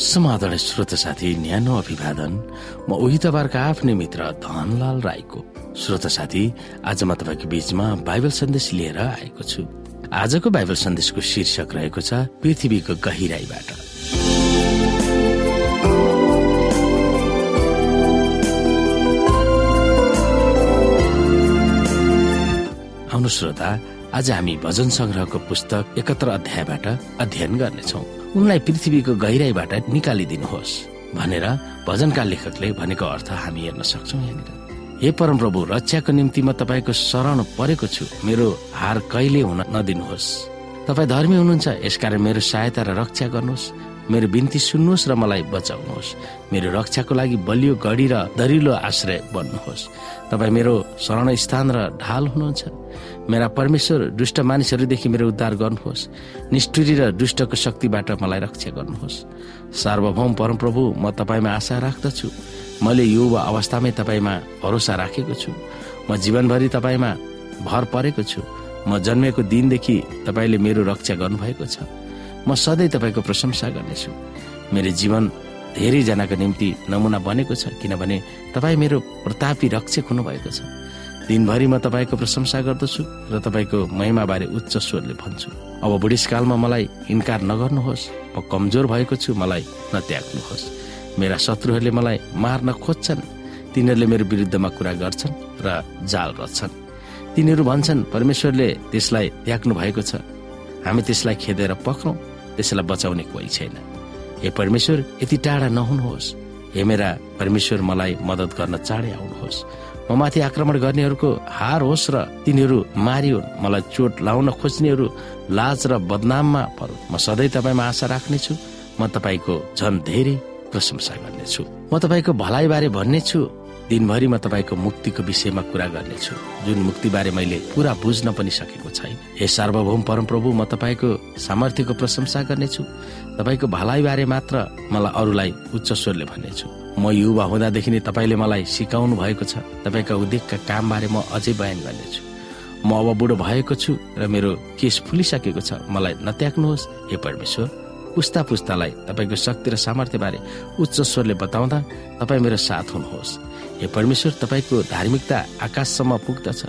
समाधान श्रोत साथी न्यानो अभिवादन। म उही आफ्नै मित्र धनलाल राईको। श्रोत साथी आज म तपाईँको बीचमा बाइबल सन्देश लिएर आएको छु। आजको बाइबल सन्देशको शीर्षक रहेको छ पृथ्वीको गहिराईबाट। आउनु श्रोता आज हामी भजन संग्रहको पुस्तक एकत्र अध्यायबाट अध्ययन गर्नेछौ। उनलाई पृथ्वीको गहिराईबाट निकालिदिनुहोस् भनेर भजनका लेखकले भनेको अर्थ हामी हेर्न सक्छौ यहाँनिर। हे परम प्रभु रक्षाको निम्ति म तपाईँको शरण परेको छु। मेरो हार कहिले हुन नदिनुहोस्। तपाईँ धर्मी हुनुहुन्छ यसकारण मेरो सहायता र रक्षा गर्नुहोस्। मेरो बिन्ती सुन्नुहोस् र मलाई बचाउनुहोस्। मेरो रक्षाको लागि बलियो गढी र दरिलो आश्रय बन्नुहोस्। तपाईँ मेरो शरण स्थान र ढाल हुनुहुन्छ। मेरा परमेश्वर दुष्ट मानिसहरूदेखि मेरो उद्धार गर्नुहोस्। निष्ठुरी र दुष्टको शक्तिबाट मलाई रक्षा गर्नुहोस्। सार्वभौम परमप्रभु म तपाईँमा आशा राख्दछु। मैले युवा अवस्थामै तपाईँमा भरोसा राखेको छु। म जीवनभरि तपाईँमा भर परेको छु। म जन्मेको दिनदेखि तपाईँले मेरो रक्षा गर्नुभएको छ। म सधैँ तपाईँको प्रशंसा गर्नेछु। मेरो जीवन धेरैजनाको निम्ति नमुना बनेको छ किनभने तपाईँ मेरो प्रतापी रक्षक हुनुभएको छ। दिनभरि म तपाईँको प्रशंसा गर्दछु र तपाईँको महिमाबारे उच्च स्वरले भन्छु। अब बुढिसकालमा मलाई इन्कार नगर्नुहोस्। म कमजोर भएको छु मलाई नत्याग्नुहोस्। मेरा शत्रुहरूले मलाई मार्न खोज्छन्। तिनीहरूले मेरो विरुद्धमा कुरा गर्छन् र जाल रच्छन्। तिनीहरू भन्छन् परमेश्वरले त्यसलाई त्याग्नु भएको छ। हामी त्यसलाई खेदेर पक्रौँ। त्यसलाई बचाउने कोही छैन। हे परमेश्वर यति टाढा नहुनुहोस्। हे मेरा परमेश्वर मलाई मदत गर्न चाँडै आउनुहोस्। म माथि आक्रमण गर्नेहरूको हार होस् र तिनीहरू मारियो मलाई चोट लाउन खोज्नेहरू लाज र बदनाममा परो म सधैँ तपाईँमा आशा राख्नेछु। म तपाईँको झन धेरै प्रशंसा गर्नेछु। म तपाईँको भलाइबारे भन्नेछु। दिनभरि म तपाईँको मुक्तिको विषयमा कुरा गर्नेछु। जुन मुक्तिबारे मैले पुरा बुझ्न पनि सकेको छैन। हे सार्वभौम परमप्रभु म तपाईँको सामर्थ्यको प्रशंसा गर्नेछु। तपाईँको भलाइबारे मात्र मलाई अरूलाई उच्च स्वरले भन्नेछु। म युवा हुँदादेखि नै तपाईँले मलाई सिकाउनु भएको छ। तपाईँका उद्योगका कामबारे म अझै बयान गर्नेछु। म अब बुढो भएको छु र मेरो केस फुलिसकेको छ। मलाई नत्याग्नुहोस् हे परमेश्वर। पुस्ता पुस्तालाई तपाईँको शक्ति र सामर्थ्यबारे उच्च स्वरले बताउँदा तपाईँ मेरो साथ हुनुहोस्। हे परमेश्वर तपाईँको धार्मिकता आकाशसम्म पुग्दछ।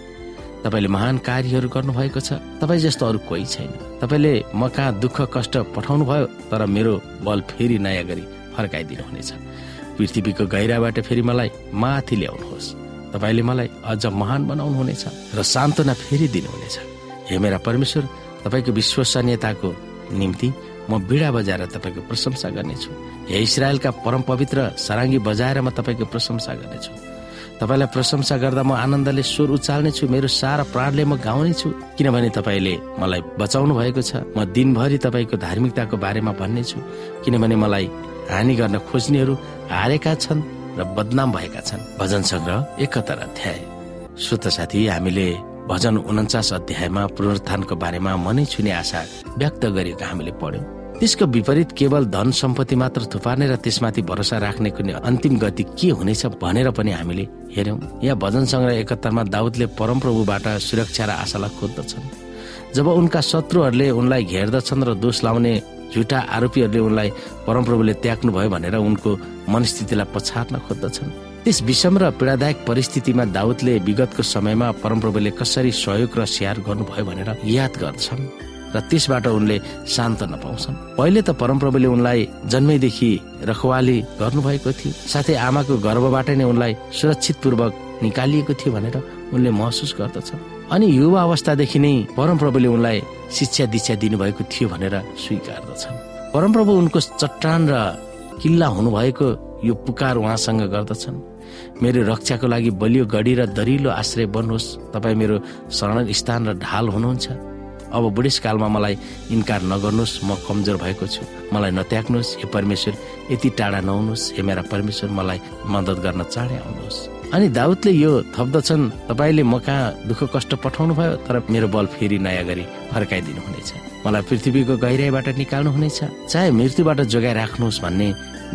तपाईँले महान कार्यहरू गर्नुभएको छ। तपाईँ जस्तो अरू कोही छैन। तपाईँले म कहाँ दुःख कष्ट पठाउनु भयो तर मेरो बल फेरि नयाँ गरी फर्काइदिनु हुनेछ पृथ्वीको गहिराबाट फेरि मलाई माथि ल्याउनुहोस्। तपाईँले मलाई अझ महान बनाउनु हुनेछ र सान्त्वना फेरि दिनुहुनेछ। हे मेरा परमेश्वर तपाईँको विश्वसनीयताको निम्ति म बिडा बजाएर तपाईँको प्रशंसा गर्नेछु। हे इसरायलका परम पवित्र सराङ्गी बजाएर म तपाईँको प्रशंसा गर्नेछु। तपाईँलाई प्रशंसा गर्दा म आनन्दले स्वर उचाल्नेछु मेरो सारा प्राणले म गाउनेछु। किनभने तपाईँले मलाई बचाउनु भएको छ। म दिनभरि तपाईँको धार्मिकताको बारेमा भन्नेछु। किनभने मलाई हानि गर्न खोज्नेहरू हारेका छन् र बदनाम भएका छन्। भजन सङ्ग्रह एकहत्तर अध्याय। श्रोत साथी हामीले भजन उन्चास अध्यायमा पुनरुत्थानको बारेमा मनै छुने आशा व्यक्त गरेको हामीले पढ्यौं। त्यसको विपरीत केवल धन सम्पत्ति मात्र थुपार्ने र त्यसमाथि भरोसा राख्ने कुनै अन्तिम गति के हुनेछ भनेर पनि हामीले हेर्यौं यहाँ भजन सङ्ग्रह एकहत्तरमा दाउदले परमप्रभुबाट सुरक्षा र आशालाई खोज्दछन्। जब उनका शत्रुहरूले उनलाई घेर्दछन् र दोष लाउने झुटा आरोपीहरूले उनलाई परमप्रभुले त्याग्नु भयो भनेर उनको मनस्थितिलाई पछार्न खोज्दछन्। त्यस विषम र पीडादायक परिस्थितिमा दाउदले विगतको समयमा परमप्रभुले कसरी सहयोग र स्याहार गर्नुभयो भनेर याद गर्दछन् र त्यसबाट उनले सान्त्वना पाउँछन्। पहिले त परमप्रभुले उनलाई जन्मैदेखि रखवाली गर्नुभएको थियो। साथै आमाको गर्भबाट नै उनलाई सुरक्षित पूर्वक निकालिएको थियो भनेर उनले महसुस गर्दछ अनि युवा अवस्थादेखि नै परमप्रभुले उनलाई शिक्षा दीक्षा दिनुभएको थियो भनेर स्वीकार्दछन्। परमप्रभु उनको चट्टान र किल्ला हुनुभएको यो पुकार उहाँसँग गर्दछन्। मेरो रक्षाको लागि बलियो गढी र दरिलो आश्रय बन्नुहोस्। तपाईँ मेरो शरण स्थान र ढाल हुनुहुन्छ। अब बुढेसकालमा मलाई इन्कार नगर्नुहोस्। म कमजोर भएको छु। मलाई नत्याग्नुहोस्। हे परमेश्वर यति टाढा नहुनुहोस्। हे मेरा परमेश्वर मलाई मद्दत गर्न चाँडै आउनुहोस्। अनि दाउदले यो थप्दछन् तपाईँले म कहाँ दुःख कष्ट पठाउनु भयो तर मेरो बल फेरि नयाँ गरी फर्काइदिनु हुनेछ मलाई पृथ्वीको गहिराईबाट निकाल्नु हुनेछ चाहे मृत्युबाट जोगाइ राख्नुहोस् भन्ने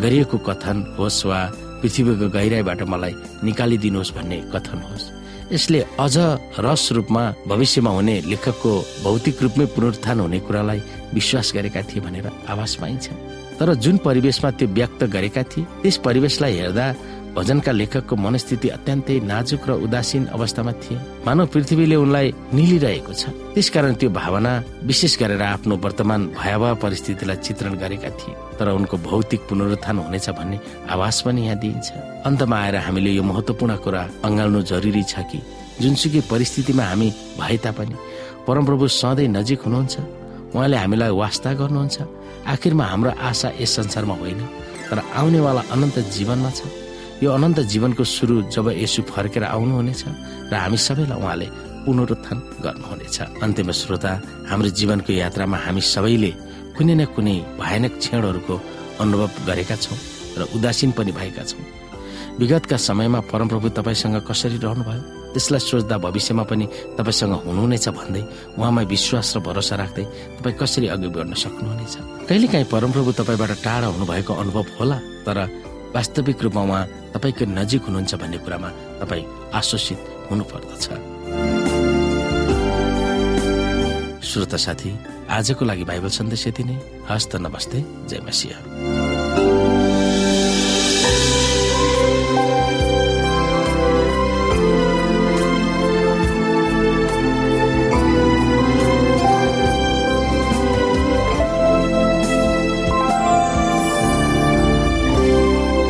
गरिएको कथन होस् वा पृथ्वीको गहिराईबाट मलाई निकालिदिनुहोस् भन्ने कथन होस्। यसले अझ रस रूपमा भविष्यमा हुने लेखकको भौतिक रूपमै पुनरुत्थान हुने कुरालाई विश्वास गरेका थिए भनेर आभास पाइन्छ। तर जुन परिवेशमा त्यो व्यक्त गरेका थिए त्यस परिवेशलाई हेर्दा भजनका लेखकको मनस्थिति अत्यन्तै नाजुक र उदासीन अवस्थामा थिए। मानव पृथ्वीले उनलाई निलिरहेको छ। त्यसकारण त्यो भावना विशेष गरेर आफ्नो वर्तमान भयावह परिस्थितिलाई चित्रण गरेका थिए। तर उनको भौतिक पुनरुत्थान हुनेछ भन्ने आवाज पनि यहाँ दिइन्छ। अन्तमा आएर हामीले यो महत्वपूर्ण कुरा अँगाल्नु जरुरी छ कि जुनसुकै परिस्थितिमा हामी भए तापनि परमप्रभु सधैँ नजिक हुनुहुन्छ। उहाँले हामीलाई वास्ता गर्नुहुन्छ। आखिरमा हाम्रो आशा यस संसारमा होइन तर आउनेवाला अनन्त जीवनमा छ। यो अनन्त जीवनको सुरु जब यसु फर्केर आउनुहुनेछ र हामी सबैलाई उहाँले पुनरुत्थान गर्नुहुनेछ। अन्त्यमा श्रोता हाम्रो जीवनको यात्रामा हामी सबैले कुनै न कुनै भयानक क्षणहरूको अनुभव गरेका छौँ र उदासीन पनि भएका छौँ। विगतका समयमा परमप्रभु तपाईँसँग कसरी रहनुभयो? त्यसलाई सोच्दा भविष्यमा पनि तपाईँसँग हुनुहुनेछ भन्दै उहाँमा विश्वास र भरोसा राख्दै तपाईँ कसरी अघि बढ्न सक्नुहुनेछ? कहिलेकाहीँ परमप्रभु तपाईँबाट टाढा हुनुभएको अनुभव होला तर वास्तविक रूपमा उहाँ तपाईँको नजिक हुनुहुन्छ भन्ने कुरामा तपाईँ आश्वसित हुनुपर्दछ। श्रोता साथी आजको लागि बाइबल सन्देश यति नै। हस्त नमस्ते। जय मसिंह।